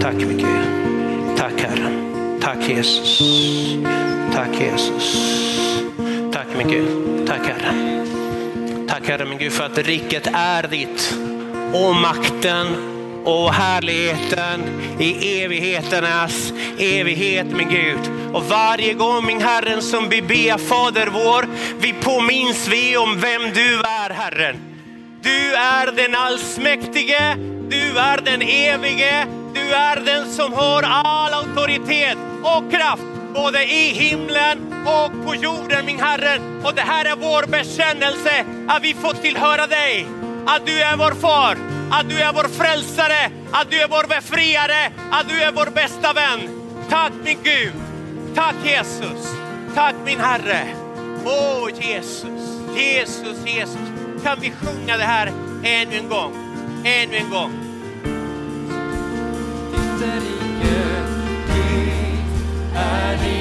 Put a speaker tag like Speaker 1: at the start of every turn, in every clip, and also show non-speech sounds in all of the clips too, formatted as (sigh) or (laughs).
Speaker 1: Tack min Gud. Tack Herren. Tack Jesus. Tack Jesus. Tack min Gud. Tack Herre. Tack Herre min Gud för att riket är ditt och makten och härligheten i evigheternas evighet min Gud. Och varje gång min Herren som vi ber Fader vår, vi påminns vi om vem du är Herren. Du är den allsmäktige, du är den evige, du är den som har all auktoritet och kraft både i himlen och på jorden min Herre. Och det här är vår bekännelse att vi får tillhöra dig. Att du är vår far, att du är vår frälsare, att du är vår befriare, att du är vår bästa vän. Tack min Gud, tack Jesus, tack min Herre. Åh Jesus, Jesus, Jesus. Kan vi sjunga det här ännu en gång, ännu en gång.
Speaker 2: Ditt är riket, ditt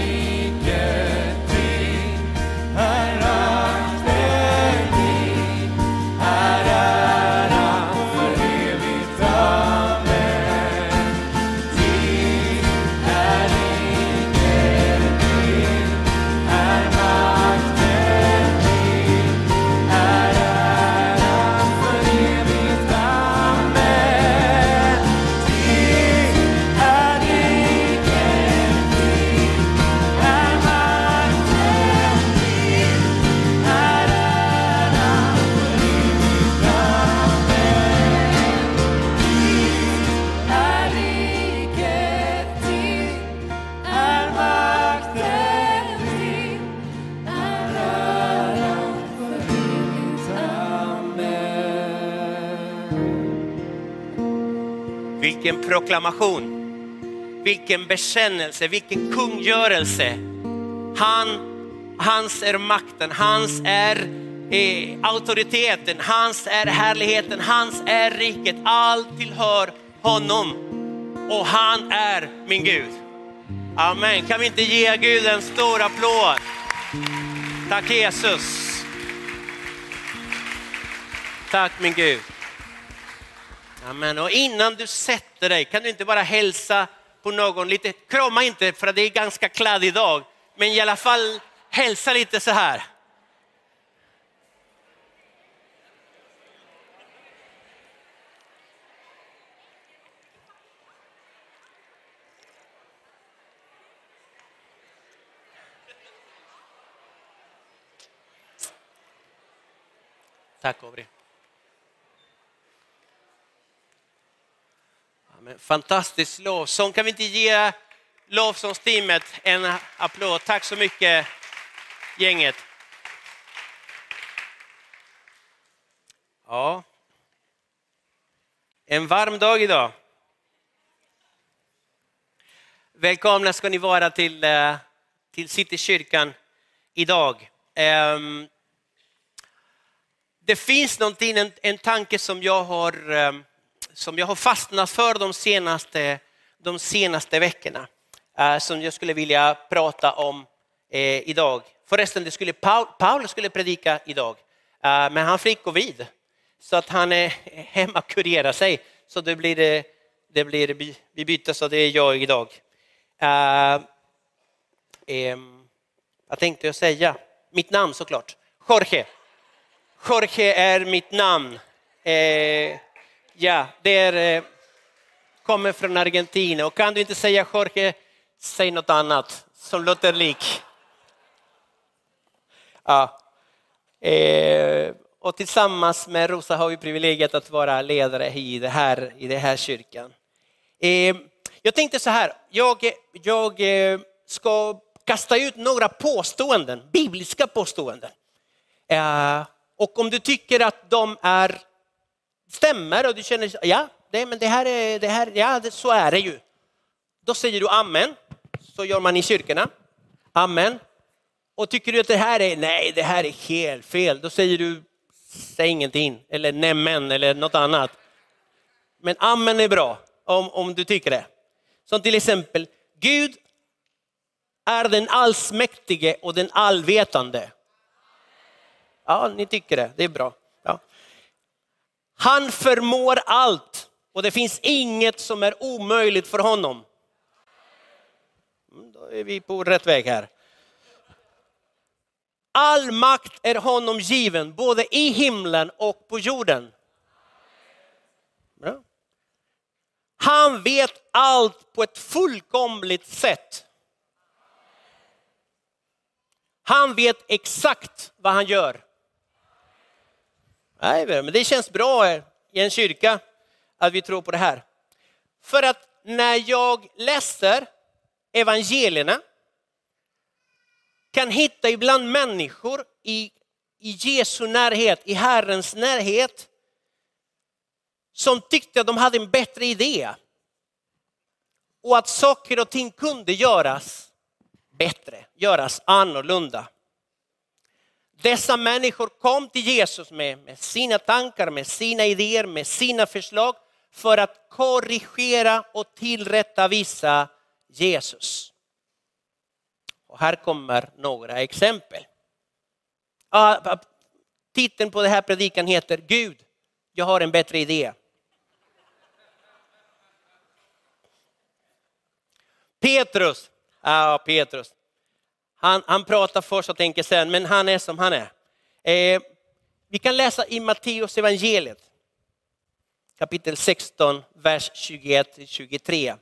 Speaker 1: proklamation, vilken bekännelse, vilken kungörelse. Han, hans är makten, hans är eh, auktoriteten, hans är härligheten, hans är riket. Allt tillhör honom och han är min Gud. Amen. Kan vi inte ge Gud en stor applåd? Tack Jesus. Tack min Gud. Amen. Och innan du sätter dig, kan du inte bara hälsa på någon lite, krama inte för det är ganska kladdig dag, men i alla fall hälsa lite så här. Tack Aubrey. Fantastisk lovsång. Kan vi inte ge lovsångsteamet en applåd? Tack så mycket gänget. Ja. En varm dag idag. Välkomna ska ni vara till, eh, till Citykyrkan idag. Ehm, det finns någonting, en, en tanke som jag, har, ehm, som jag har fastnat för de senaste, de senaste veckorna. Eh, som jag skulle vilja prata om eh, idag. Förresten, det skulle Paul, Paulus skulle predika idag, eh, men han fick covid. Så att han är (laughs) hemma och kurerar sig. Så det blir, det, det blir vi- byter så det är jag idag. Vad tänkte jag säga? Mitt namn såklart. Jorge. Jorge är mitt namn. Eh, ja, det är, eh, kommer från Argentina. Och kan du inte säga Jorge, säg något annat som låter lik. Ja. Eh, och tillsammans med Rosa har vi privilegiet att vara ledare i det här, i det här kyrkan. Eh, jag tänkte så här, jag, jag eh, ska kasta ut några påståenden, bibliska påståenden. Eh, och om du tycker att de är, stämmer och du känner, ja, det, men det här är, det här, ja det, så är det ju. Då säger du amen, så gör man i kyrkorna. Amen. Och tycker du att det här är, nej det här är helt fel, då säger du, säg ingenting, eller nämen eller något annat. Men amen är bra om, om du tycker det. Som till exempel, Gud är den allsmäktige och den allvetande. Ja, ni tycker det, det är bra. Han förmår allt Och det finns inget som är omöjligt för honom. Mm, då är vi på rätt väg här. All makt är honom given, både i himlen och på jorden. Bra. Han vet allt på ett fullkomligt sätt. Han vet exakt vad han gör. Nej, men det känns bra i en kyrka att vi tror på det här. För att när jag läser evangelierna kan hitta ibland människor i, i Jesu närhet, i Herrens närhet, som tyckte att de hade en bättre idé. Och att saker och ting kunde göras bättre, göras annorlunda. Dessa människor kom till Jesus med, med sina tankar, med sina idéer, med sina förslag för att korrigera och tillrättavisa Jesus. Och här kommer några exempel. Ah, ah, titeln på den här predikan heter Gud, jag har en bättre idé. Petrus, ja Petrus, han, han pratar först och tänker sen, men han är som han är. Eh, vi kan läsa i Matteus evangeliet, kapitel 16, vers 21-23.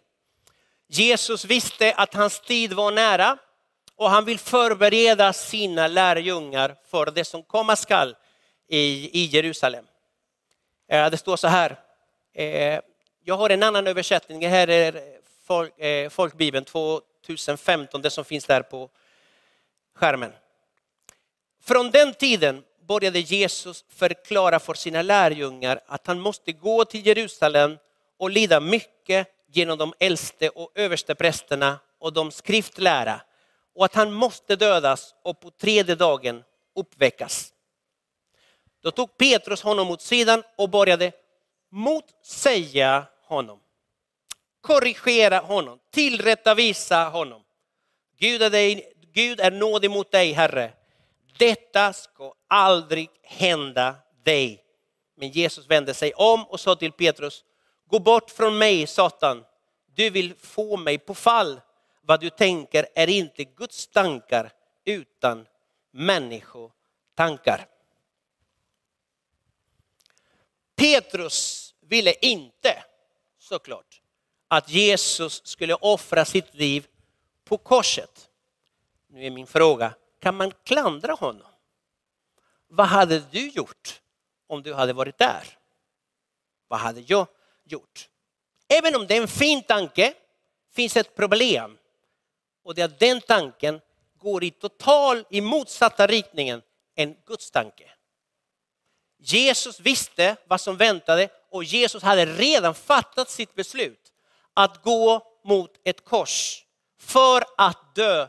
Speaker 1: Jesus visste att hans tid var nära och han vill förbereda sina lärjungar för det som komma skall i, i Jerusalem. Eh, det står så här, eh, jag har en annan översättning, det här är folk, eh, Folkbibeln 2015, det som finns där på skärmen. Från den tiden började Jesus förklara för sina lärjungar att han måste gå till Jerusalem och lida mycket genom de äldste och överste prästerna och de skriftlära och att han måste dödas och på tredje dagen uppväckas. Då tog Petrus honom åt sidan och började motsäga honom. Korrigera honom, tillrättavisa honom. Gud är, dig, Gud är nådig mot dig, Herre. Detta ska aldrig hända dig. Men Jesus vände sig om och sa till Petrus, gå bort från mig Satan, du vill få mig på fall. Vad du tänker är inte Guds tankar utan människotankar. Petrus ville inte såklart att Jesus skulle offra sitt liv på korset. Nu är min fråga, kan man klandra honom? Vad hade du gjort om du hade varit där? Vad hade jag gjort? Även om det är en fin tanke finns ett problem. Och det är att den tanken går i total i motsatta riktningen än Guds tanke. Jesus visste vad som väntade och Jesus hade redan fattat sitt beslut att gå mot ett kors för att dö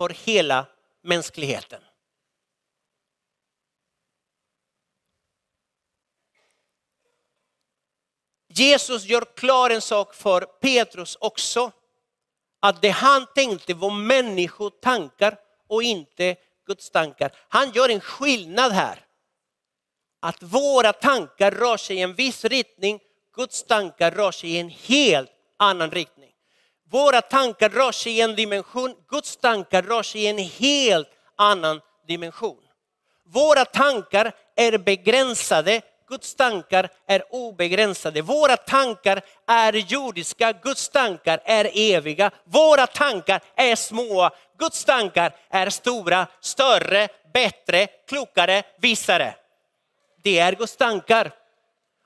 Speaker 1: för hela mänskligheten. Jesus gör klar en sak för Petrus också. Att det han tänkte var människotankar och inte Guds tankar. Han gör en skillnad här. Att våra tankar rör sig i en viss riktning, Guds tankar rör sig i en helt annan riktning. Våra tankar rör sig i en dimension, Guds tankar rör sig i en helt annan dimension. Våra tankar är begränsade, Guds tankar är obegränsade. Våra tankar är jordiska, Guds tankar är eviga. Våra tankar är små, Guds tankar är stora, större, bättre, klokare, visare. Det är Guds tankar.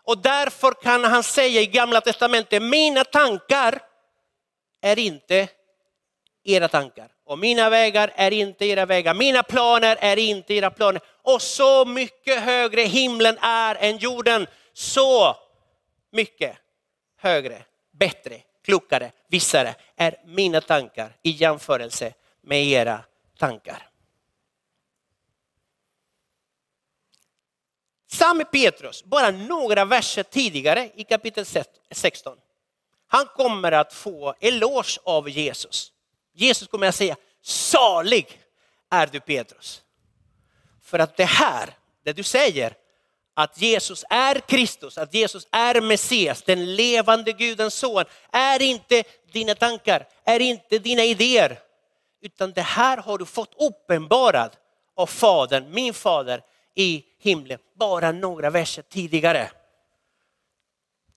Speaker 1: Och därför kan han säga i gamla testamentet, mina tankar är inte era tankar. Och mina vägar är inte era vägar. Mina planer är inte era planer. Och så mycket högre himlen är än jorden. Så mycket högre, bättre, klokare, vissare är mina tankar i jämförelse med era tankar. Samme Petrus, bara några verser tidigare i kapitel 16. Han kommer att få eloge av Jesus. Jesus kommer att säga, salig är du Petrus. För att det här, det du säger, att Jesus är Kristus, att Jesus är Messias, den levande Gudens son, är inte dina tankar, är inte dina idéer. Utan det här har du fått uppenbarat av Fadern, min fader i himlen, bara några verser tidigare.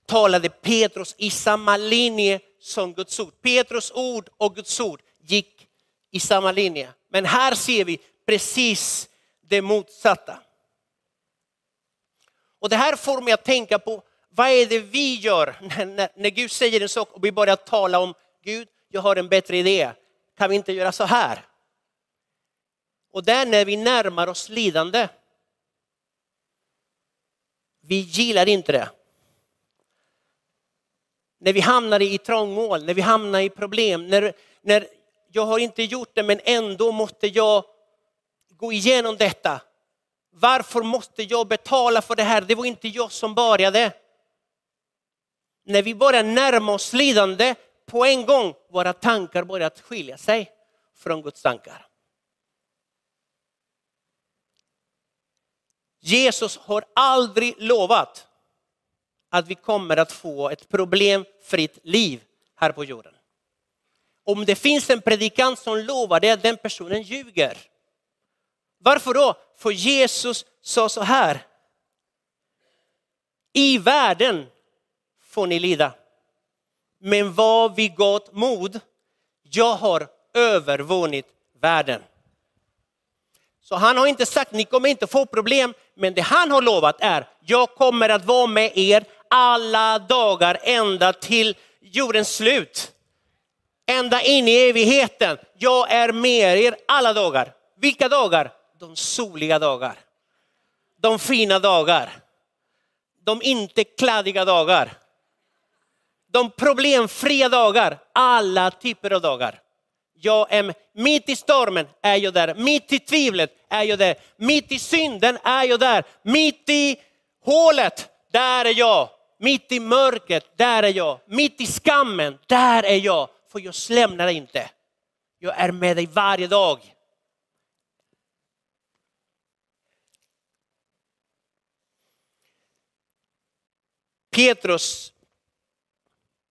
Speaker 1: Talade Petrus i samma linje som Guds ord. Petrus ord och Guds ord gick i samma linje. Men här ser vi precis det motsatta. Och det här får mig att tänka på vad är det vi gör när, när, när Gud säger en sak och vi börjar tala om Gud, jag har en bättre idé. Kan vi inte göra så här? Och där när vi närmar oss lidande. Vi gillar inte det. När vi hamnar i trångmål, när vi hamnar i problem, när, när jag har inte gjort det men ändå måste jag gå igenom detta. Varför måste jag betala för det här? Det var inte jag som började. När vi börjar närma oss lidande, på en gång våra tankar börjar skilja sig från Guds tankar. Jesus har aldrig lovat att vi kommer att få ett problemfritt liv här på jorden. Om det finns en predikant som lovar det, den personen ljuger. Varför då? För Jesus sa så här. I världen får ni lida. Men var vid gott mod. Jag har övervunnit världen. Så han har inte sagt ni kommer inte få problem, men det han har lovat är jag kommer att vara med er alla dagar ända till jordens slut. Ända in i evigheten. Jag är med er alla dagar. Vilka dagar? De soliga dagar. De fina dagar. De inte kladdiga dagar. De problemfria dagar. Alla typer av dagar. Jag är mitt i stormen är jag där, mitt i tvivlet är jag där, mitt i synden är jag där, mitt i hålet, där är jag. Mitt i mörkret, där är jag. Mitt i skammen, där är jag. För jag lämnar dig inte. Jag är med dig varje dag. Petrus,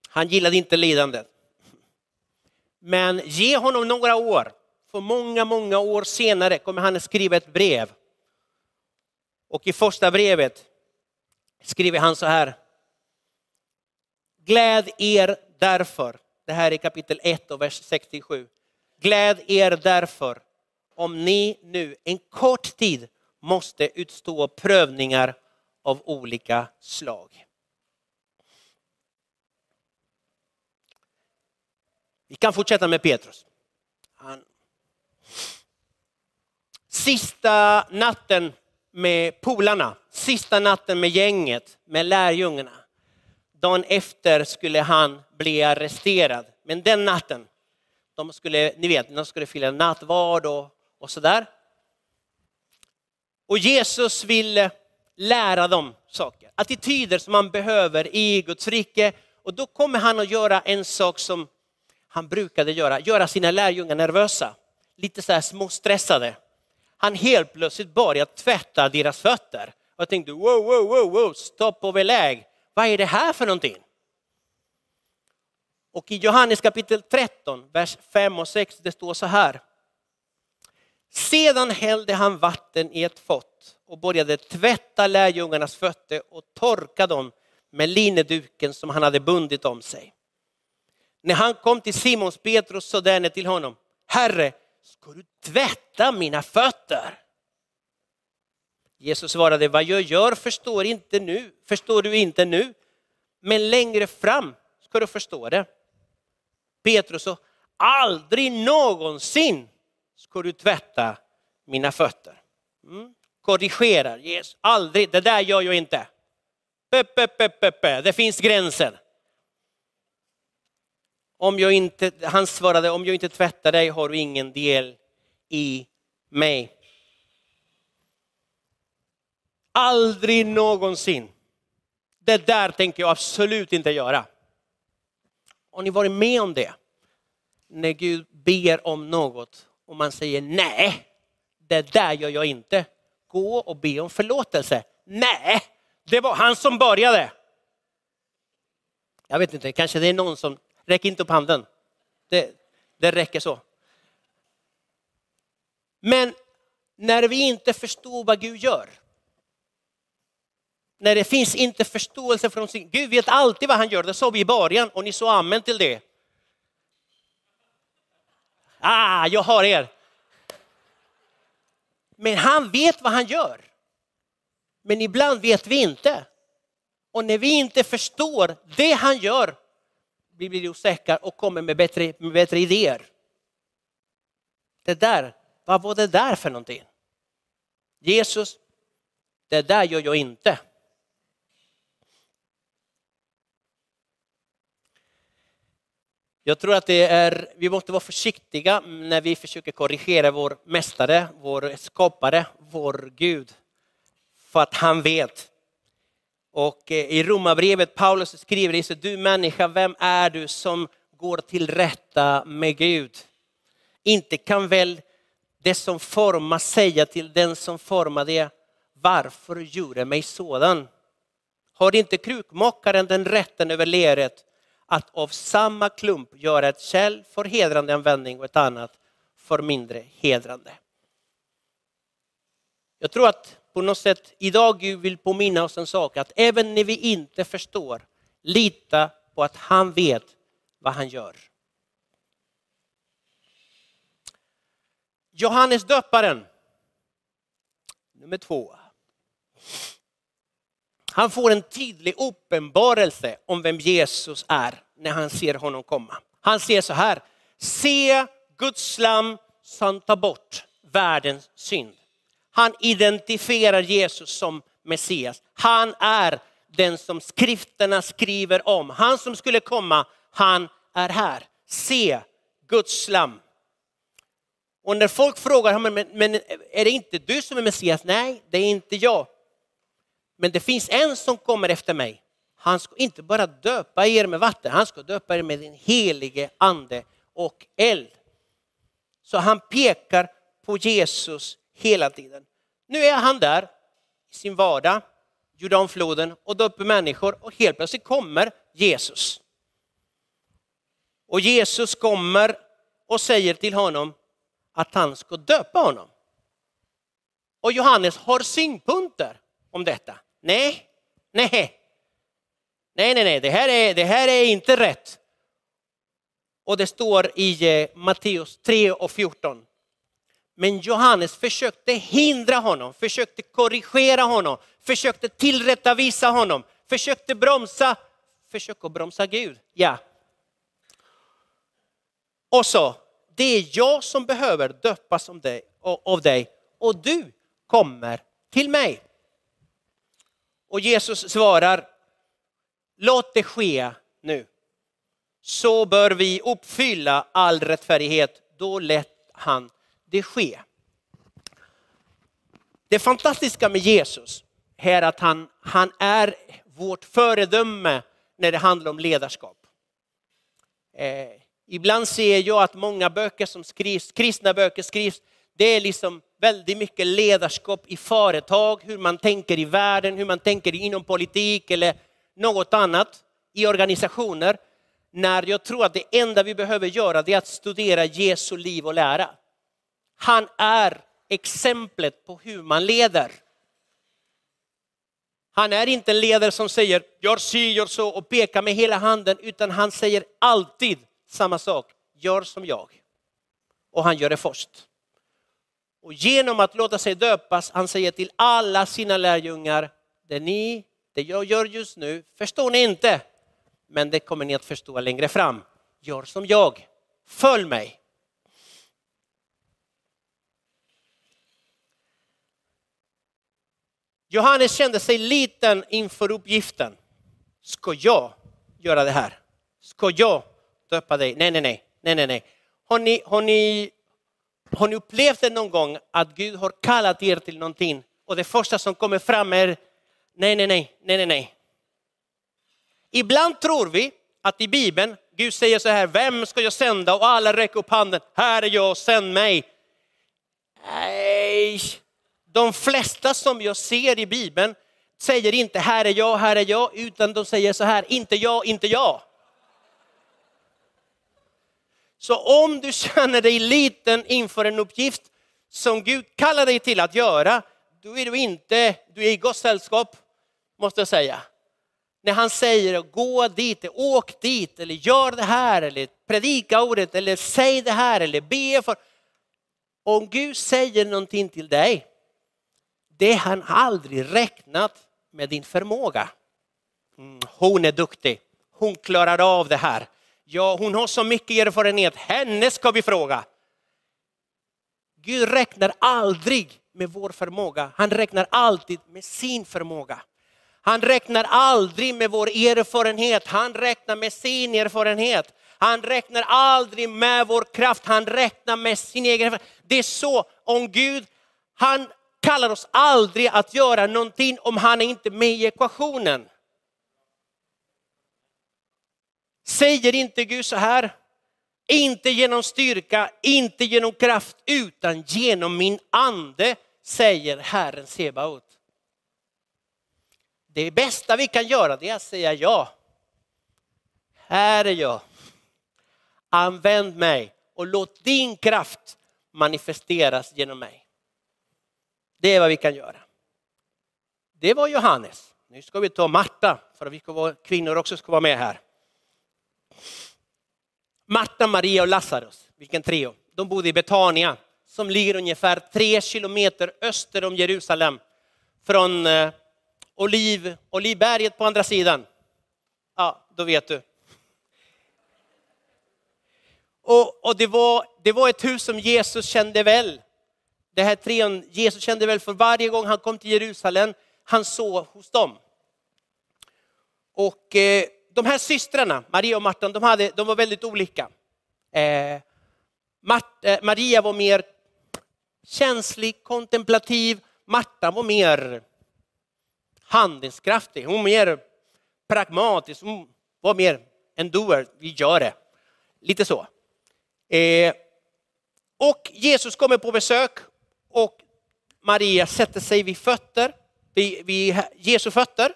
Speaker 1: han gillade inte lidandet. Men ge honom några år. För många, många år senare kommer han att skriva ett brev. Och i första brevet skriver han så här. Gläd er därför, det här är kapitel 1 och vers 67. Gläd er därför om ni nu en kort tid måste utstå prövningar av olika slag. Vi kan fortsätta med Petrus. Han... Sista natten med polarna, sista natten med gänget, med lärjungarna. Dagen efter skulle han bli arresterad. Men den natten, de skulle, ni vet, de skulle fira nattvard och, och sådär. Och Jesus vill lära dem saker, attityder som man behöver i Guds rike. Och då kommer han att göra en sak som han brukade göra, göra sina lärjungar nervösa, lite så här småstressade. Han helt plötsligt började tvätta deras fötter. Och jag tänkte, wow, wow, wow, wow, stopp och belägg. Vad är det här för någonting? Och i Johannes kapitel 13, vers 5 och 6, det står så här. Sedan hällde han vatten i ett fott och började tvätta lärjungarnas fötter och torka dem med linneduken som han hade bundit om sig. När han kom till Simons Petrus sa denne till honom, Herre, ska du tvätta mina fötter? Jesus svarade, vad jag gör förstår, inte nu, förstår du inte nu, men längre fram ska du förstå det. Petrus sa, aldrig någonsin ska du tvätta mina fötter. Mm. Korrigerar Jesus, aldrig, det där gör jag inte. Pepe, pepe, pepe. Det finns gränser. Om jag inte, han svarade, om jag inte tvättar dig har du ingen del i mig. Aldrig någonsin. Det där tänker jag absolut inte göra. Har ni varit med om det? När Gud ber om något och man säger nej, det där gör jag inte. Gå och be om förlåtelse. Nej, det var han som började. Jag vet inte, kanske det är någon som, räck inte upp handen. Det, det räcker så. Men när vi inte förstår vad Gud gör, när det finns inte förståelse från sin, Gud vet alltid vad han gör, det sa vi i början och ni sa amen till det. Ah, jag har er. Men han vet vad han gör. Men ibland vet vi inte. Och när vi inte förstår det han gör, vi blir osäkra och kommer med bättre, med bättre idéer. Det där, vad var det där för någonting? Jesus, det där gör jag inte. Jag tror att det är, vi måste vara försiktiga när vi försöker korrigera vår mästare, vår skapare, vår Gud. För att han vet. Och eh, i Romarbrevet, Paulus skriver det så du människa, vem är du som går till rätta med Gud? Inte kan väl det som formar säga till den som formar det, varför gjorde mig sådan? Har inte krukmakaren den rätten över leret att av samma klump göra ett kärl för hedrande användning och ett annat för mindre hedrande. Jag tror att på något sätt idag Gud vill påminna oss en sak, att även när vi inte förstår, lita på att han vet vad han gör. Johannes döparen, nummer två. Han får en tydlig uppenbarelse om vem Jesus är när han ser honom komma. Han ser så här, se Guds lam som tar bort världens synd. Han identifierar Jesus som Messias. Han är den som skrifterna skriver om. Han som skulle komma, han är här. Se Guds lam. Och när folk frågar, men är det inte du som är Messias? Nej, det är inte jag. Men det finns en som kommer efter mig. Han ska inte bara döpa er med vatten, han ska döpa er med den helige ande och eld. Så han pekar på Jesus hela tiden. Nu är han där i sin vardag, Jordanfloden och döper människor och helt plötsligt kommer Jesus. Och Jesus kommer och säger till honom att han ska döpa honom. Och Johannes har synpunkter om detta. Nej, nej, nej, nej, nej, det här är, det här är inte rätt. Och det står i eh, Matteus 3 och 14. Men Johannes försökte hindra honom, försökte korrigera honom, försökte tillrättavisa honom, försökte bromsa, försökte bromsa Gud. Ja. Och så, det är jag som behöver döpas av dig och du kommer till mig. Och Jesus svarar, låt det ske nu. Så bör vi uppfylla all rättfärdighet, då lät han det ske. Det fantastiska med Jesus är att han, han är vårt föredöme när det handlar om ledarskap. Eh, ibland ser jag att många böcker som skrivs, kristna böcker skrivs, det är liksom väldigt mycket ledarskap i företag, hur man tänker i världen, hur man tänker inom politik eller något annat i organisationer. När jag tror att det enda vi behöver göra är att studera Jesu liv och lära. Han är exemplet på hur man leder. Han är inte en ledare som säger gör si, gör så och pekar med hela handen, utan han säger alltid samma sak. Gör som jag. Och han gör det först. Och genom att låta sig döpas, han säger till alla sina lärjungar, det ni, det jag gör just nu förstår ni inte, men det kommer ni att förstå längre fram. Gör som jag, följ mig. Johannes kände sig liten inför uppgiften. Ska jag göra det här? Ska jag döpa dig? Nej, nej, nej, nej, nej, nej. Har ni, har ni har ni upplevt det någon gång att Gud har kallat er till någonting och det första som kommer fram är nej, nej, nej, nej, nej, nej. Ibland tror vi att i Bibeln, Gud säger så här, vem ska jag sända? Och alla räcker upp handen, här är jag, sänd mig. Nej, de flesta som jag ser i Bibeln säger inte här är jag, här är jag, utan de säger så här, inte jag, inte jag. Så om du känner dig liten inför en uppgift som Gud kallar dig till att göra, då är du inte, du är i gott sällskap, måste jag säga. När han säger gå dit, åk dit, eller gör det här, eller predika ordet, eller säg det här, eller be för. Om Gud säger någonting till dig, det har han aldrig räknat med din förmåga. Mm, hon är duktig, hon klarar av det här. Ja, hon har så mycket erfarenhet, henne ska vi fråga. Gud räknar aldrig med vår förmåga, han räknar alltid med sin förmåga. Han räknar aldrig med vår erfarenhet, han räknar med sin erfarenhet. Han räknar aldrig med vår kraft, han räknar med sin egen erfarenhet. Det är så om Gud, han kallar oss aldrig att göra någonting om han är inte med i ekvationen. Säger inte Gud så här? Inte genom styrka, inte genom kraft, utan genom min ande, säger Herren Sebaot. Det bästa vi kan göra det är att säga ja. Här är jag. Använd mig och låt din kraft manifesteras genom mig. Det är vad vi kan göra. Det var Johannes. Nu ska vi ta Marta för att vi ska vara, kvinnor också ska vara med här. Marta, Maria och Lazarus, vilken trio. De bodde i Betania som ligger ungefär tre kilometer öster om Jerusalem från eh, Oliv, Olivberget på andra sidan. Ja, då vet du. Och, och det, var, det var ett hus som Jesus kände väl. Det här trion, Jesus kände väl för varje gång han kom till Jerusalem, han såg hos dem. Och eh, de här systrarna, Maria och Marta, de, hade, de var väldigt olika. Eh, Mart, eh, Maria var mer känslig, kontemplativ. Marta var mer handlingskraftig, hon var mer pragmatisk, hon var mer en doer, vi gör det. Lite så. Eh, och Jesus kommer på besök och Maria sätter sig vid fötter, vid, vid Jesu fötter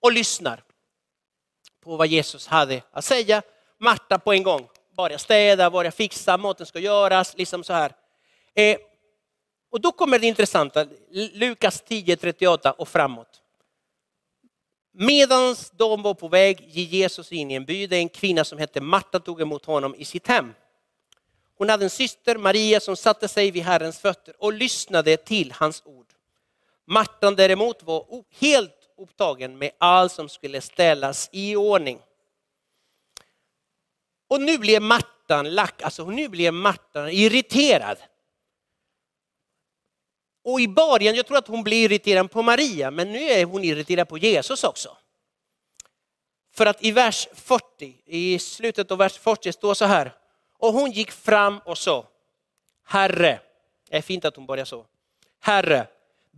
Speaker 1: och lyssnar på vad Jesus hade att säga. Marta på en gång, börja städa, börja fixa, maten ska göras, liksom så här. Eh, och då kommer det intressanta, Lukas 10.38 och framåt. Medan de var på väg gick Jesus in i en by där en kvinna som hette Marta tog emot honom i sitt hem. Hon hade en syster, Maria, som satte sig vid Herrens fötter och lyssnade till hans ord. Marta däremot var helt upptagen med allt som skulle ställas i ordning. Och nu blev Martan lack, alltså nu blev Martan irriterad. Och i början, jag tror att hon blir irriterad på Maria, men nu är hon irriterad på Jesus också. För att i vers 40, i slutet av vers 40 står så här. Och hon gick fram och sa, Herre, det är fint att hon börjar så. Herre,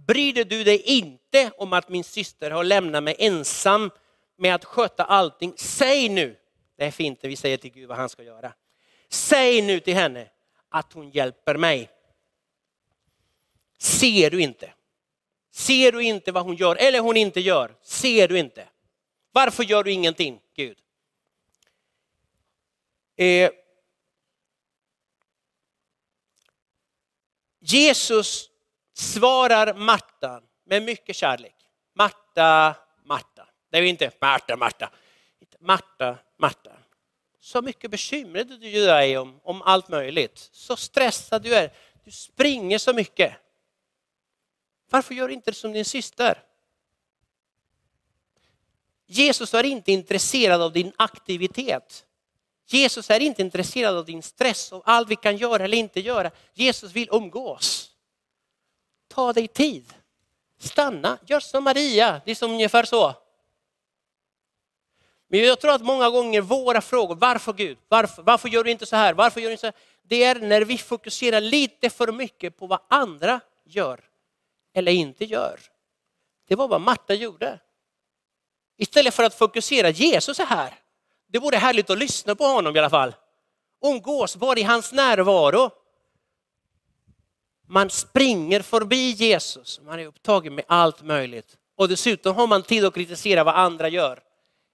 Speaker 1: bryr du dig inte om att min syster har lämnat mig ensam med att sköta allting? Säg nu, det är fint när vi säger till Gud vad han ska göra. Säg nu till henne att hon hjälper mig. Ser du inte? Ser du inte vad hon gör eller hon inte gör? Ser du inte? Varför gör du ingenting Gud? Eh, Jesus svarar Marta med mycket kärlek. Marta, Marta. Det är inte Marta, Marta. Marta, Marta. Så mycket bekymrad du är om, om allt möjligt. Så stressad du är. Du springer så mycket. Varför gör du inte som din syster? Jesus är inte intresserad av din aktivitet. Jesus är inte intresserad av din stress och allt vi kan göra eller inte göra. Jesus vill umgås. Ta dig tid. Stanna, gör som Maria. Det är som ungefär så. Men jag tror att många gånger våra frågor, varför Gud? Varför, varför gör du inte så här? Varför gör du inte så här? Det är när vi fokuserar lite för mycket på vad andra gör eller inte gör. Det var vad Marta gjorde. Istället för att fokusera, Jesus är här. Det vore härligt att lyssna på honom i alla fall. Umgås, vara i hans närvaro. Man springer förbi Jesus, man är upptagen med allt möjligt. Och dessutom har man tid att kritisera vad andra gör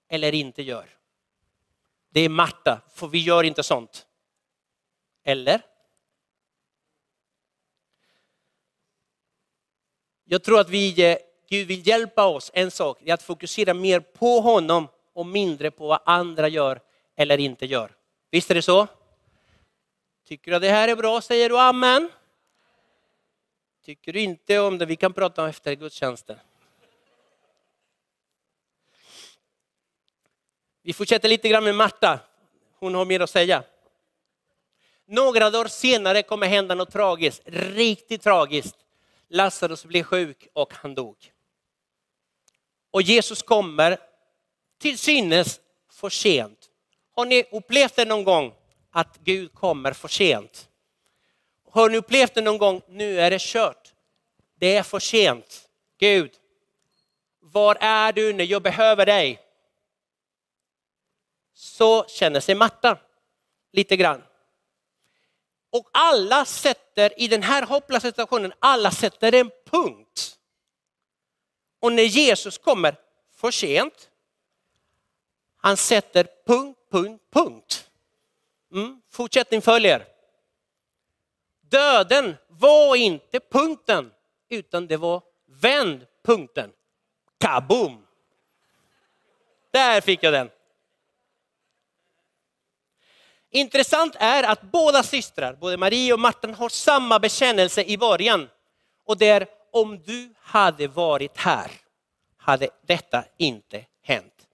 Speaker 1: eller inte gör. Det är Marta, för vi gör inte sånt. Eller? Jag tror att vi, eh, Gud vill hjälpa oss, en sak, är att fokusera mer på honom och mindre på vad andra gör eller inte gör. Visst är det så? Tycker du att det här är bra säger du amen. Tycker du inte om det, vi kan prata om efter gudstjänsten. Vi fortsätter lite grann med Marta. Hon har mer att säga. Några dagar senare kommer hända något tragiskt, riktigt tragiskt. Lazarus blev sjuk och han dog. Och Jesus kommer till synes för sent. Har ni upplevt det någon gång att Gud kommer för sent? Har ni upplevt det någon gång, nu är det kört. Det är för sent. Gud, var är du när jag behöver dig? Så känner sig Marta lite grann. Och alla sätter i den här hopplösa situationen, alla sätter en punkt. Och när Jesus kommer för sent, han sätter punkt, punkt, punkt. Mm, fortsättning följer. Döden var inte punkten, utan det var vändpunkten. Kaboom! Där fick jag den. Intressant är att båda systrar, både Marie och Martin, har samma bekännelse i början. Och det är om du hade varit här hade detta inte hänt.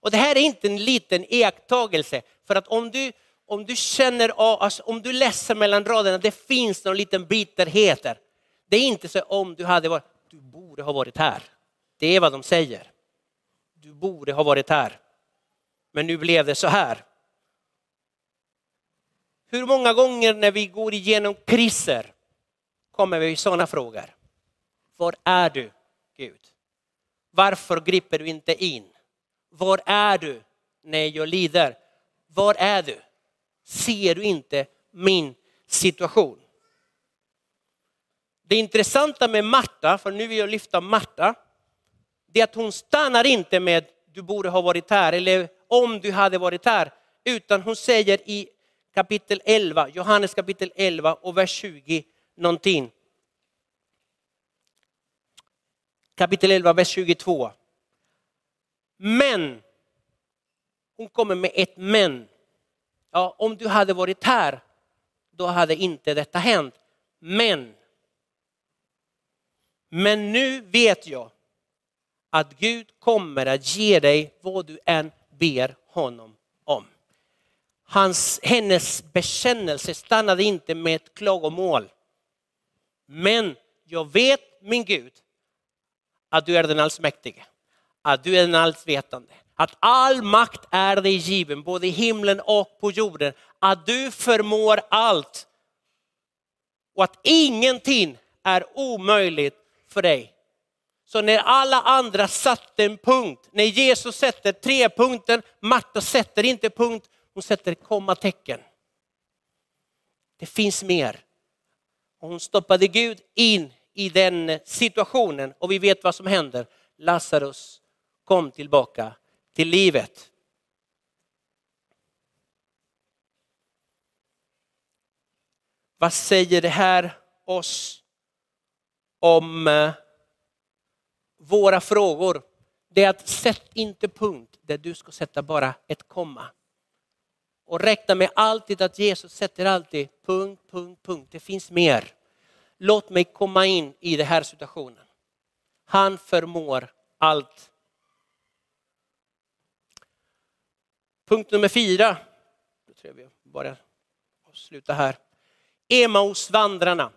Speaker 1: Och det här är inte en liten iakttagelse, för att om du, om du känner, alltså om du läser mellan raderna, det finns någon liten bitterhet där. Det är inte så om du hade varit, du borde ha varit här. Det är vad de säger. Du borde ha varit här. Men nu blev det så här. Hur många gånger när vi går igenom kriser kommer vi i sådana frågor. Var är du Gud? Varför griper du inte in? Var är du när jag lider? Var är du? Ser du inte min situation? Det intressanta med Marta, för nu vill jag lyfta Marta, det är att hon stannar inte med du borde ha varit här eller om du hade varit här, utan hon säger i kapitel 11, Johannes kapitel 11 och vers 20 någonting. Kapitel 11, vers 22. Men, hon kommer med ett men. Ja, om du hade varit här, då hade inte detta hänt. Men, men nu vet jag att Gud kommer att ge dig vad du än ber honom om. Hans, hennes bekännelse stannade inte med ett klagomål. Men jag vet min Gud att du är den allsmäktige, att du är den allsvetande, att all makt är dig given både i himlen och på jorden, att du förmår allt och att ingenting är omöjligt för dig. Så när alla andra satte en punkt, när Jesus sätter tre punkter, Marta sätter inte punkt, hon sätter kommatecken. Det finns mer. Hon stoppade Gud in i den situationen och vi vet vad som händer. Lazarus kom tillbaka till livet. Vad säger det här oss om eh, våra frågor? Det är att sätt inte punkt där du ska sätta bara ett komma. Och räkna med alltid att Jesus sätter alltid punkt, punkt, punkt. Det finns mer. Låt mig komma in i den här situationen. Han förmår allt. Punkt nummer fyra. Då tror jag vi bara avsluta här. Emausvandrarna.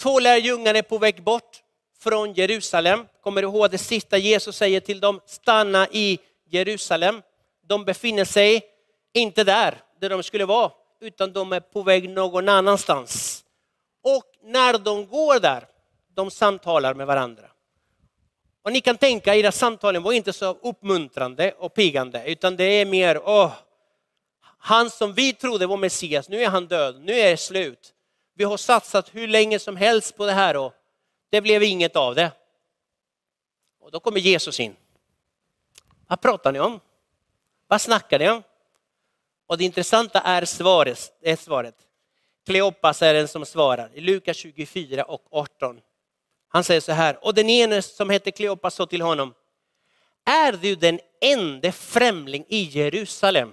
Speaker 1: Två lärjungar är på väg bort från Jerusalem. Kommer du ihåg det sista Jesus säger till dem? Stanna i Jerusalem de befinner sig inte där, där de skulle vara, utan de är på väg någon annanstans. Och när de går där, de samtalar med varandra. Och ni kan tänka, era samtalen var inte så uppmuntrande och piggande, utan det är mer, åh, han som vi trodde var Messias, nu är han död, nu är det slut. Vi har satsat hur länge som helst på det här och det blev inget av det. Och då kommer Jesus in. Vad pratar ni om? Vad snackar ni om? Och det intressanta är svaret. Är svaret. Kleopas är den som svarar i Lukas 24 och 18. Han säger så här, och den ene som hette Kleopas sa till honom, är du den enda främling i Jerusalem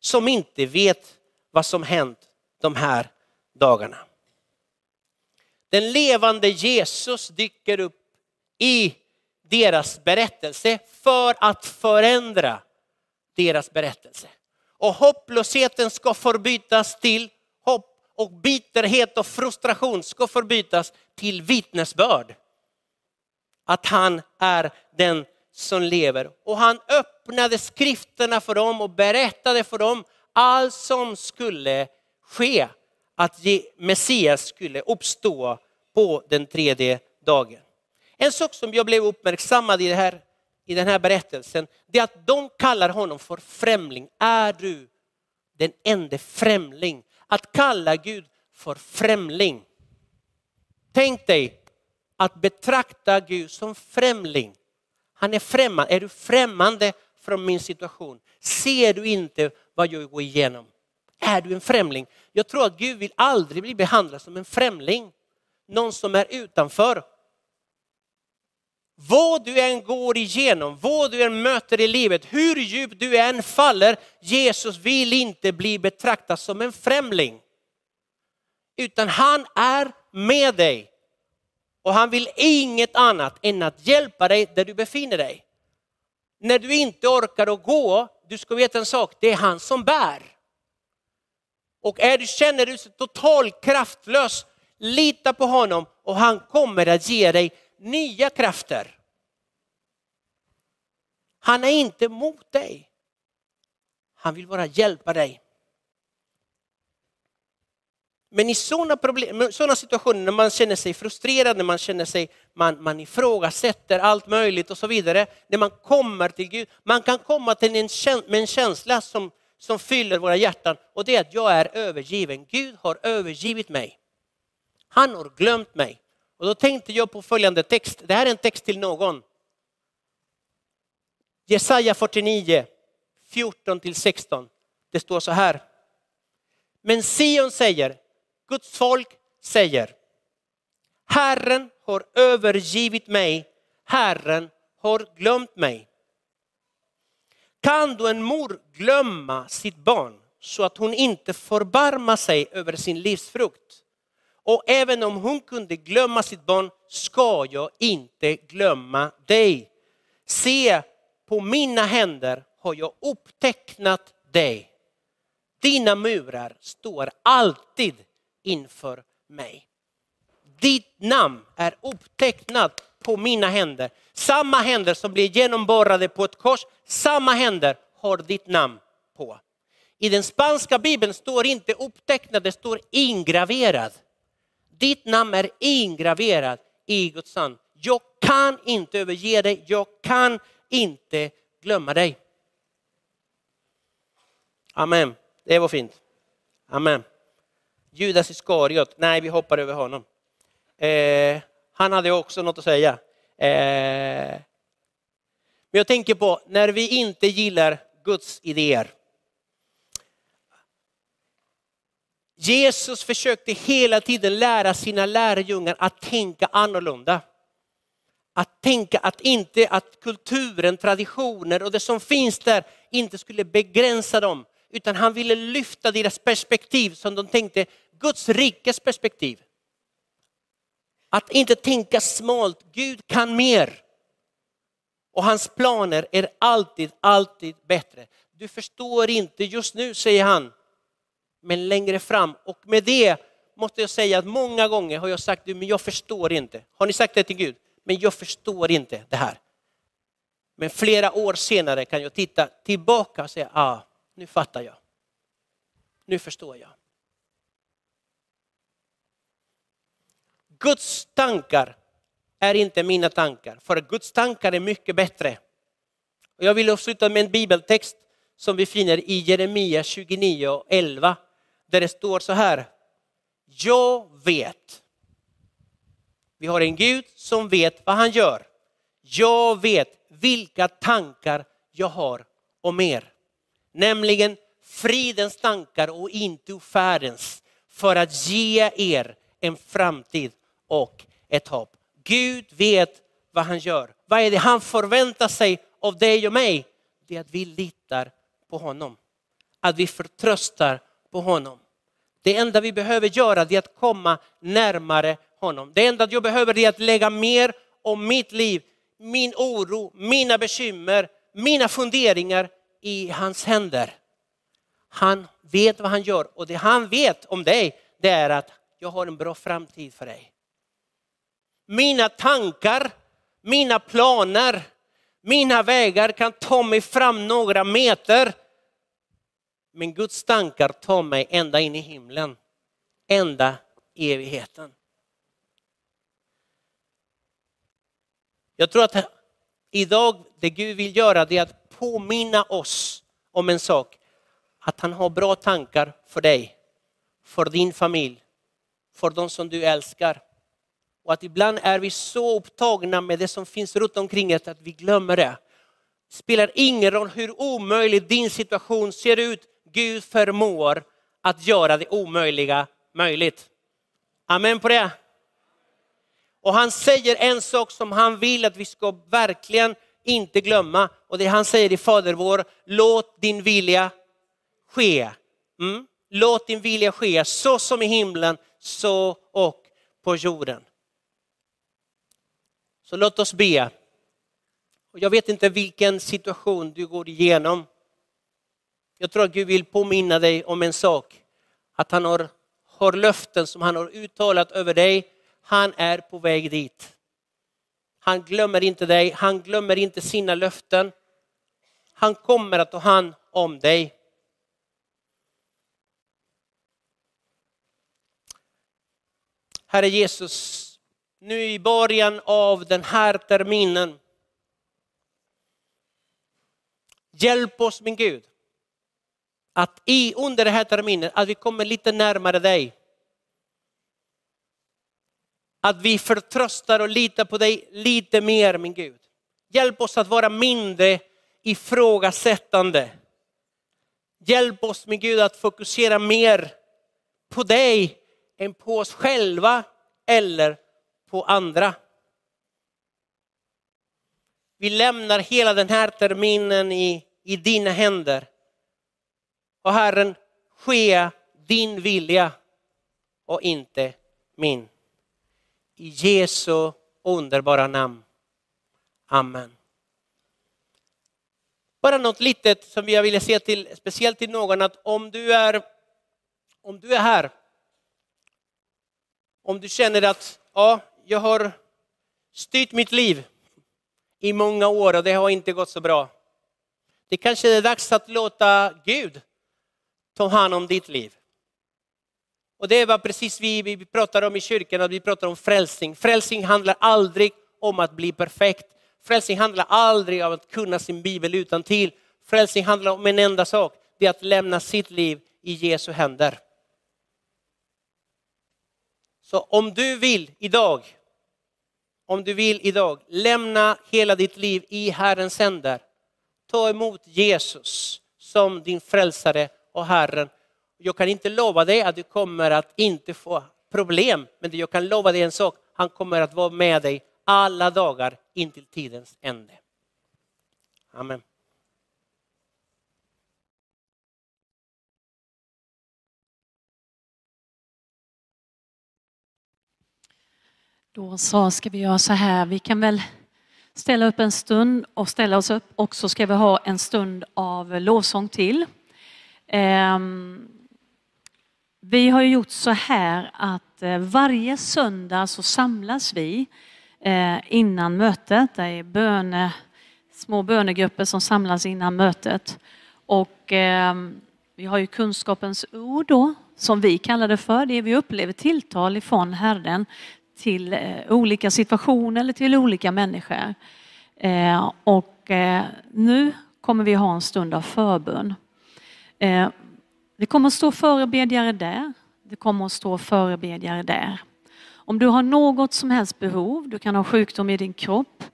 Speaker 1: som inte vet vad som hänt de här dagarna? Den levande Jesus dyker upp i deras berättelse för att förändra deras berättelse. Och hopplösheten ska förbytas till och bitterhet och frustration ska förbytas till vittnesbörd. Att han är den som lever. Och han öppnade skrifterna för dem och berättade för dem allt som skulle ske. Att Messias skulle uppstå på den tredje dagen. En sak som jag blev uppmärksammad i, det här, i den här berättelsen, det är att de kallar honom för främling. Är du den enda främling? Att kalla Gud för främling. Tänk dig att betrakta Gud som främling. Han är främmande. Är du främmande från min situation? Ser du inte vad jag går igenom? Är du en främling? Jag tror att Gud vill aldrig bli behandlad som en främling. Någon som är utanför. Vad du än går igenom, vad du än möter i livet, hur djupt du än faller, Jesus vill inte bli betraktad som en främling. Utan han är med dig. Och han vill inget annat än att hjälpa dig där du befinner dig. När du inte orkar att gå, du ska veta en sak, det är han som bär. Och är du, känner dig totalt kraftlös, lita på honom och han kommer att ge dig nya krafter. Han är inte mot dig. Han vill bara hjälpa dig. Men i sådana, problem, sådana situationer när man känner sig frustrerad, när man känner sig, man, man ifrågasätter allt möjligt och så vidare. När man kommer till Gud, man kan komma till en, med en känsla som, som fyller våra hjärtan och det är att jag är övergiven. Gud har övergivit mig. Han har glömt mig. Och då tänkte jag på följande text. Det här är en text till någon. Jesaja 49, 14-16, Det står så här. Men Sion säger, Guds folk säger, Herren har övergivit mig, Herren har glömt mig. Kan då en mor glömma sitt barn så att hon inte förbarmar sig över sin livsfrukt? Och även om hon kunde glömma sitt barn ska jag inte glömma dig. Se, på mina händer har jag upptecknat dig. Dina murar står alltid inför mig. Ditt namn är upptecknat på mina händer. Samma händer som blir genomborrade på ett kors, samma händer har ditt namn på. I den spanska bibeln står inte upptecknad, det står ingraverad. Ditt namn är ingraverat i Guds namn. Jag kan inte överge dig, jag kan inte glömma dig. Amen, det var fint. Amen. Judas Iskariot, nej vi hoppar över honom. Eh, han hade också något att säga. Eh, men jag tänker på när vi inte gillar Guds idéer. Jesus försökte hela tiden lära sina lärjungar att tänka annorlunda. Att tänka att inte att kulturen, traditioner och det som finns där inte skulle begränsa dem. Utan han ville lyfta deras perspektiv som de tänkte Guds rikes perspektiv. Att inte tänka smalt, Gud kan mer. Och hans planer är alltid, alltid bättre. Du förstår inte just nu, säger han, men längre fram. Och med det måste jag säga att många gånger har jag sagt, men jag förstår inte. Har ni sagt det till Gud? Men jag förstår inte det här. Men flera år senare kan jag titta tillbaka och säga, ah, nu fattar jag. Nu förstår jag. Guds tankar är inte mina tankar, för Guds tankar är mycket bättre. Jag vill avsluta med en bibeltext som vi finner i Jeremia 29 och 11 där det står så här. Jag vet. Vi har en Gud som vet vad han gör. jag vet vilka tankar jag har om er. Nämligen fridens tankar och inte ofärdens för att ge er en framtid och ett hopp. Gud vet vad han gör. Vad är det han förväntar sig av dig och mig? Det är att vi litar på honom. Att vi förtröstar på honom. Det enda vi behöver göra är att komma närmare honom. Det enda jag behöver är att lägga mer om mitt liv, min oro, mina bekymmer, mina funderingar i hans händer. Han vet vad han gör och det han vet om dig det är att jag har en bra framtid för dig. Mina tankar, mina planer, mina vägar kan ta mig fram några meter. Men Guds tankar tar mig ända in i himlen, ända i evigheten. Jag tror att idag det Gud vill göra det är att påminna oss om en sak. Att han har bra tankar för dig, för din familj, för de som du älskar. Och att ibland är vi så upptagna med det som finns runt omkring oss att vi glömmer det. Det spelar ingen roll hur omöjlig din situation ser ut. Gud förmår att göra det omöjliga möjligt. Amen på det. Och han säger en sak som han vill att vi ska verkligen inte glömma. Och det han säger i Fader vår, låt din vilja ske. Mm? Låt din vilja ske så som i himlen, så och på jorden. Så låt oss be. Jag vet inte vilken situation du går igenom. Jag tror att Gud vill påminna dig om en sak. Att han har, har löften som han har uttalat över dig. Han är på väg dit. Han glömmer inte dig, han glömmer inte sina löften. Han kommer att ta hand om dig. Herre Jesus, nu i början av den här terminen. Hjälp oss min Gud att i under den här terminen att vi kommer lite närmare dig. Att vi förtröstar och litar på dig lite mer min Gud. Hjälp oss att vara mindre ifrågasättande. Hjälp oss min Gud att fokusera mer på dig än på oss själva eller på andra. Vi lämnar hela den här terminen i, i dina händer. Och Herren, ske din vilja och inte min. I Jesu underbara namn. Amen. Bara något litet som jag ville säga till, speciellt till någon att om du är, om du är här, om du känner att ja, jag har styrt mitt liv i många år och det har inte gått så bra. Det kanske är dags att låta Gud ta hand om ditt liv. Och det var precis vi, vi pratar om i kyrkan, att vi pratar om frälsning. Frälsning handlar aldrig om att bli perfekt. Frälsning handlar aldrig om att kunna sin bibel utan till. Frälsning handlar om en enda sak, det är att lämna sitt liv i Jesu händer. Så om du vill idag, om du vill idag lämna hela ditt liv i Herrens händer. Ta emot Jesus som din frälsare och Herren. Jag kan inte lova dig att du kommer att inte få problem, men jag kan lova dig en sak. Han kommer att vara med dig alla dagar intill tidens ände. Amen.
Speaker 3: Då så ska vi göra så här, vi kan väl ställa upp en stund och ställa oss upp och så ska vi ha en stund av lovsång till. Ehm, vi har ju gjort så här att eh, varje söndag så samlas vi eh, innan mötet. Det är böne, små bönegrupper som samlas innan mötet. Och ehm, vi har ju kunskapens ord då, som vi kallar det för. Det är vi upplever tilltal ifrån Herren till eh, olika situationer eller till olika människor. Eh, och eh, nu kommer vi ha en stund av förbön. Eh, det kommer att stå förebedjare där. Det kommer att stå förebedjare där. Om du har något som helst behov, du kan ha sjukdom i din kropp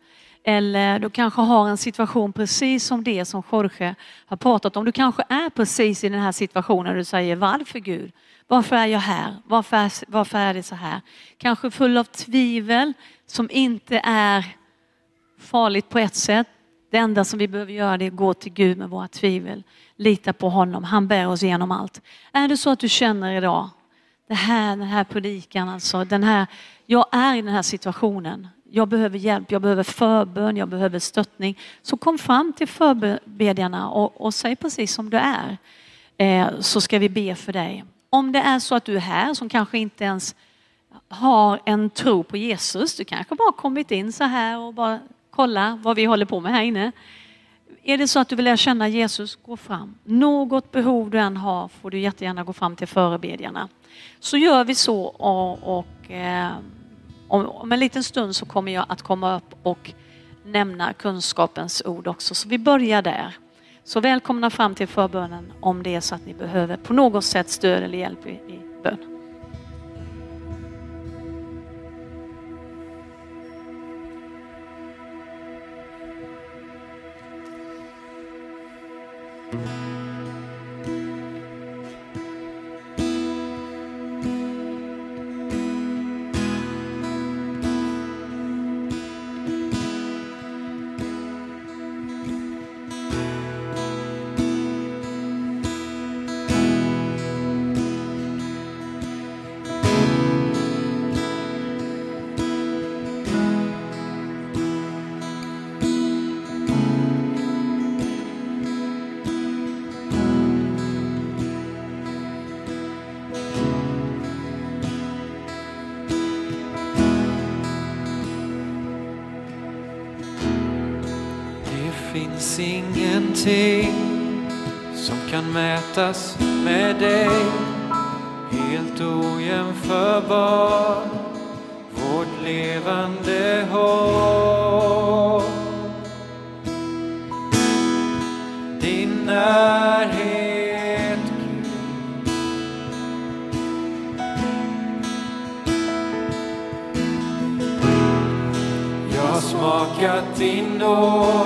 Speaker 3: Eller du kanske har en situation precis som det som Jorge har pratat om. Du kanske är precis i den här situationen och du säger varför Gud? Varför är jag här? Varför är, varför är det så här? Kanske full av tvivel som inte är farligt på ett sätt. Det enda som vi behöver göra är att gå till Gud med våra tvivel. Lita på honom, han bär oss igenom allt. Är det så att du känner idag, det här, den här predikan alltså, den här, jag är i den här situationen. Jag behöver hjälp, jag behöver förbön, jag behöver stöttning. Så kom fram till förbedjarna och, och säg precis som du är. Eh, så ska vi be för dig. Om det är så att du är här som kanske inte ens har en tro på Jesus, du kanske bara kommit in så här och bara kolla vad vi håller på med här inne. Är det så att du vill lära känna Jesus, gå fram. Något behov du än har får du jättegärna gå fram till förebedjarna. Så gör vi så och, och eh, om, om en liten stund så kommer jag att komma upp och nämna kunskapens ord också. Så vi börjar där. Så välkomna fram till förbönen om det är så att ni behöver på något sätt stöd eller hjälp i, i bön.
Speaker 2: Kan mätas med dig. Helt ojämförbar Vårt levande hopp. Din närhet Gud. Jag har smakat din nåd.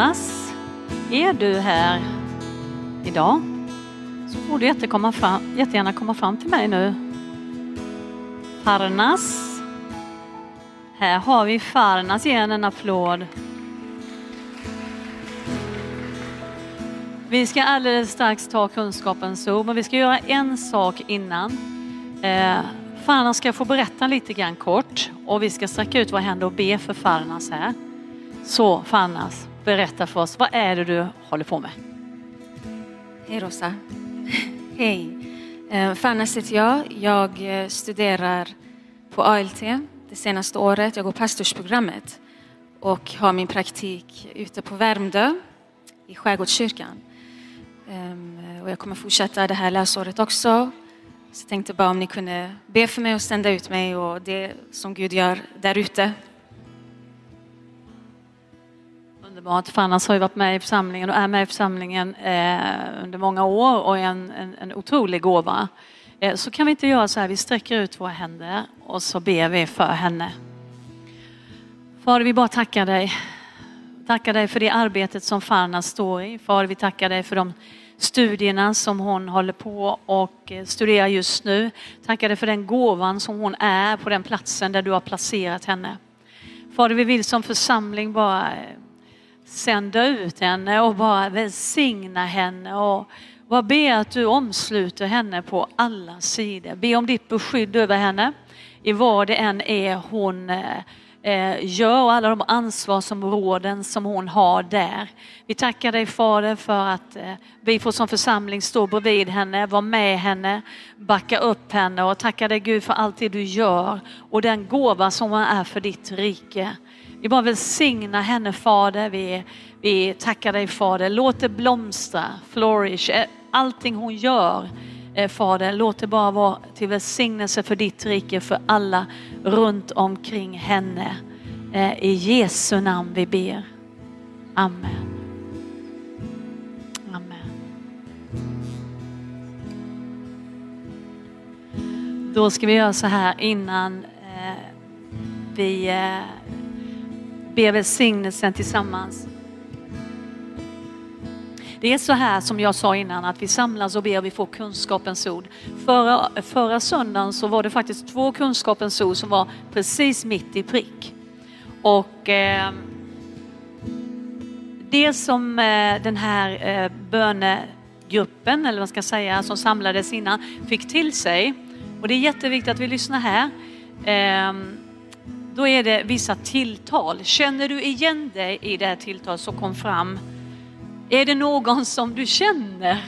Speaker 2: Jonas, är du här
Speaker 3: idag? Så får du jättekomma fram, jättegärna komma fram till mig nu. Farnas. Här har vi Farnas, ge henne en applåd. Vi ska alldeles strax ta kunskapens ord, men vi ska göra en sak innan. Eh, Farnas ska få berätta lite grann kort och vi ska sträcka ut våra händer och be för Farnas här. Så Farnas, berätta för oss, vad är det du håller på med?
Speaker 4: Hej Rosa. (laughs) Hej. Eh, Fannas heter jag. Jag eh, studerar på ALT det senaste året. Jag går pastorsprogrammet och har min praktik ute på Värmdö i Skärgårdskyrkan. Ehm, och jag kommer fortsätta det här läsåret också. Så jag tänkte bara om ni kunde be för mig och sända ut mig och det som Gud gör där ute.
Speaker 3: Underbart. Fannas har ju varit med i församlingen och är med i församlingen eh, under många år och är en, en, en otrolig gåva. Eh, så kan vi inte göra så här, vi sträcker ut våra händer och så ber vi för henne. Fader, vi bara tackar dig. Tackar dig för det arbetet som Farna står i. Fader, vi tackar dig för de studierna som hon håller på och eh, studerar just nu. Tackar dig för den gåvan som hon är på den platsen där du har placerat henne. Fader, vi vill som församling bara eh, sända ut henne och bara välsigna henne och bara be att du omsluter henne på alla sidor. Be om ditt beskydd över henne i vad det än är hon eh, eh, gör och alla de ansvarsområden som hon har där. Vi tackar dig Fader för att eh, vi får som församling stå bredvid henne, vara med henne, backa upp henne och tackar dig Gud för allt det du gör och den gåva som hon är för ditt rike. Vi bara välsigna henne Fader. Vi, vi tackar dig Fader. Låt det blomstra, flourish, eh, allting hon gör. Eh, Fader, låt det bara vara till välsignelse för ditt rike, för alla runt omkring henne. Eh, I Jesu namn vi ber. Amen. Amen. Då ska vi göra så här innan eh, vi be ber välsignelsen tillsammans. Det är så här som jag sa innan att vi samlas och ber och vi får kunskapens ord. Förra, förra söndagen så var det faktiskt två kunskapens ord som var precis mitt i prick. Och eh, det som eh, den här eh, bönegruppen, eller vad ska jag säga, som samlades innan fick till sig, och det är jätteviktigt att vi lyssnar här, eh, då är det vissa tilltal. Känner du igen dig i det här tilltalet så kom fram. Är det någon som du känner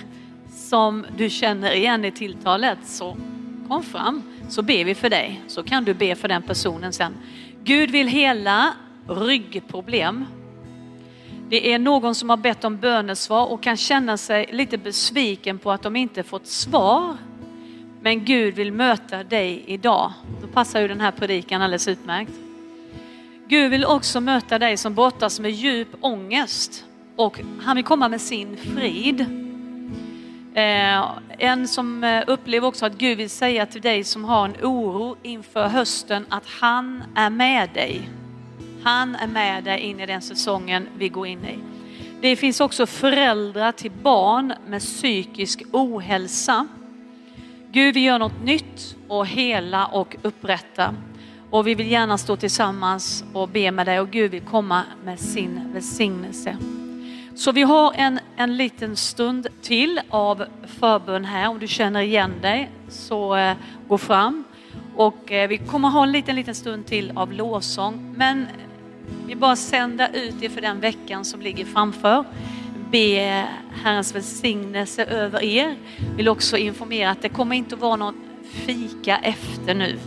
Speaker 3: som du känner igen i tilltalet så kom fram så ber vi för dig. Så kan du be för den personen sen. Gud vill hela ryggproblem. Det är någon som har bett om bönesvar och kan känna sig lite besviken på att de inte fått svar. Men Gud vill möta dig idag. Då passar ju den här predikan alldeles utmärkt. Gud vill också möta dig som brottas med djup ångest och han vill komma med sin frid. Eh, en som eh, upplever också att Gud vill säga till dig som har en oro inför hösten att han är med dig. Han är med dig in i den säsongen vi går in i. Det finns också föräldrar till barn med psykisk ohälsa. Gud vi gör något nytt och hela och upprätta. Och vi vill gärna stå tillsammans och be med dig och Gud vill komma med sin välsignelse. Så vi har en, en liten stund till av förbön här. Om du känner igen dig så eh, gå fram. Och eh, vi kommer ha en liten, liten stund till av lovsång. Men vi bara sända ut det för den veckan som ligger framför. Be Herrens välsignelse över er. Vill också informera att det kommer inte att vara någon fika efter nu.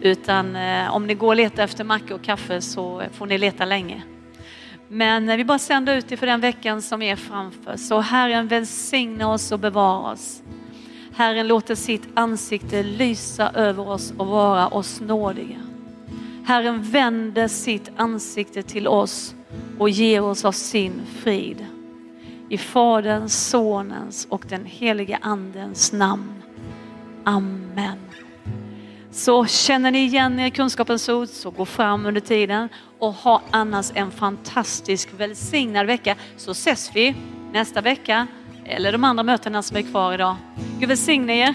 Speaker 3: Utan eh, om ni går och letar efter macka och kaffe så får ni leta länge. Men eh, vi bara sänder ut det för den veckan som är framför. Så Herren välsigna oss och bevara oss. Herren låter sitt ansikte lysa över oss och vara oss nådiga. Herren vänder sitt ansikte till oss och ger oss av sin frid. I Faderns, Sonens och den helige Andens namn. Amen. Så känner ni igen er i kunskapens ord så gå fram under tiden och ha annars en fantastisk välsignad vecka så ses vi nästa vecka eller de andra mötena som är kvar idag. Gud välsigne er.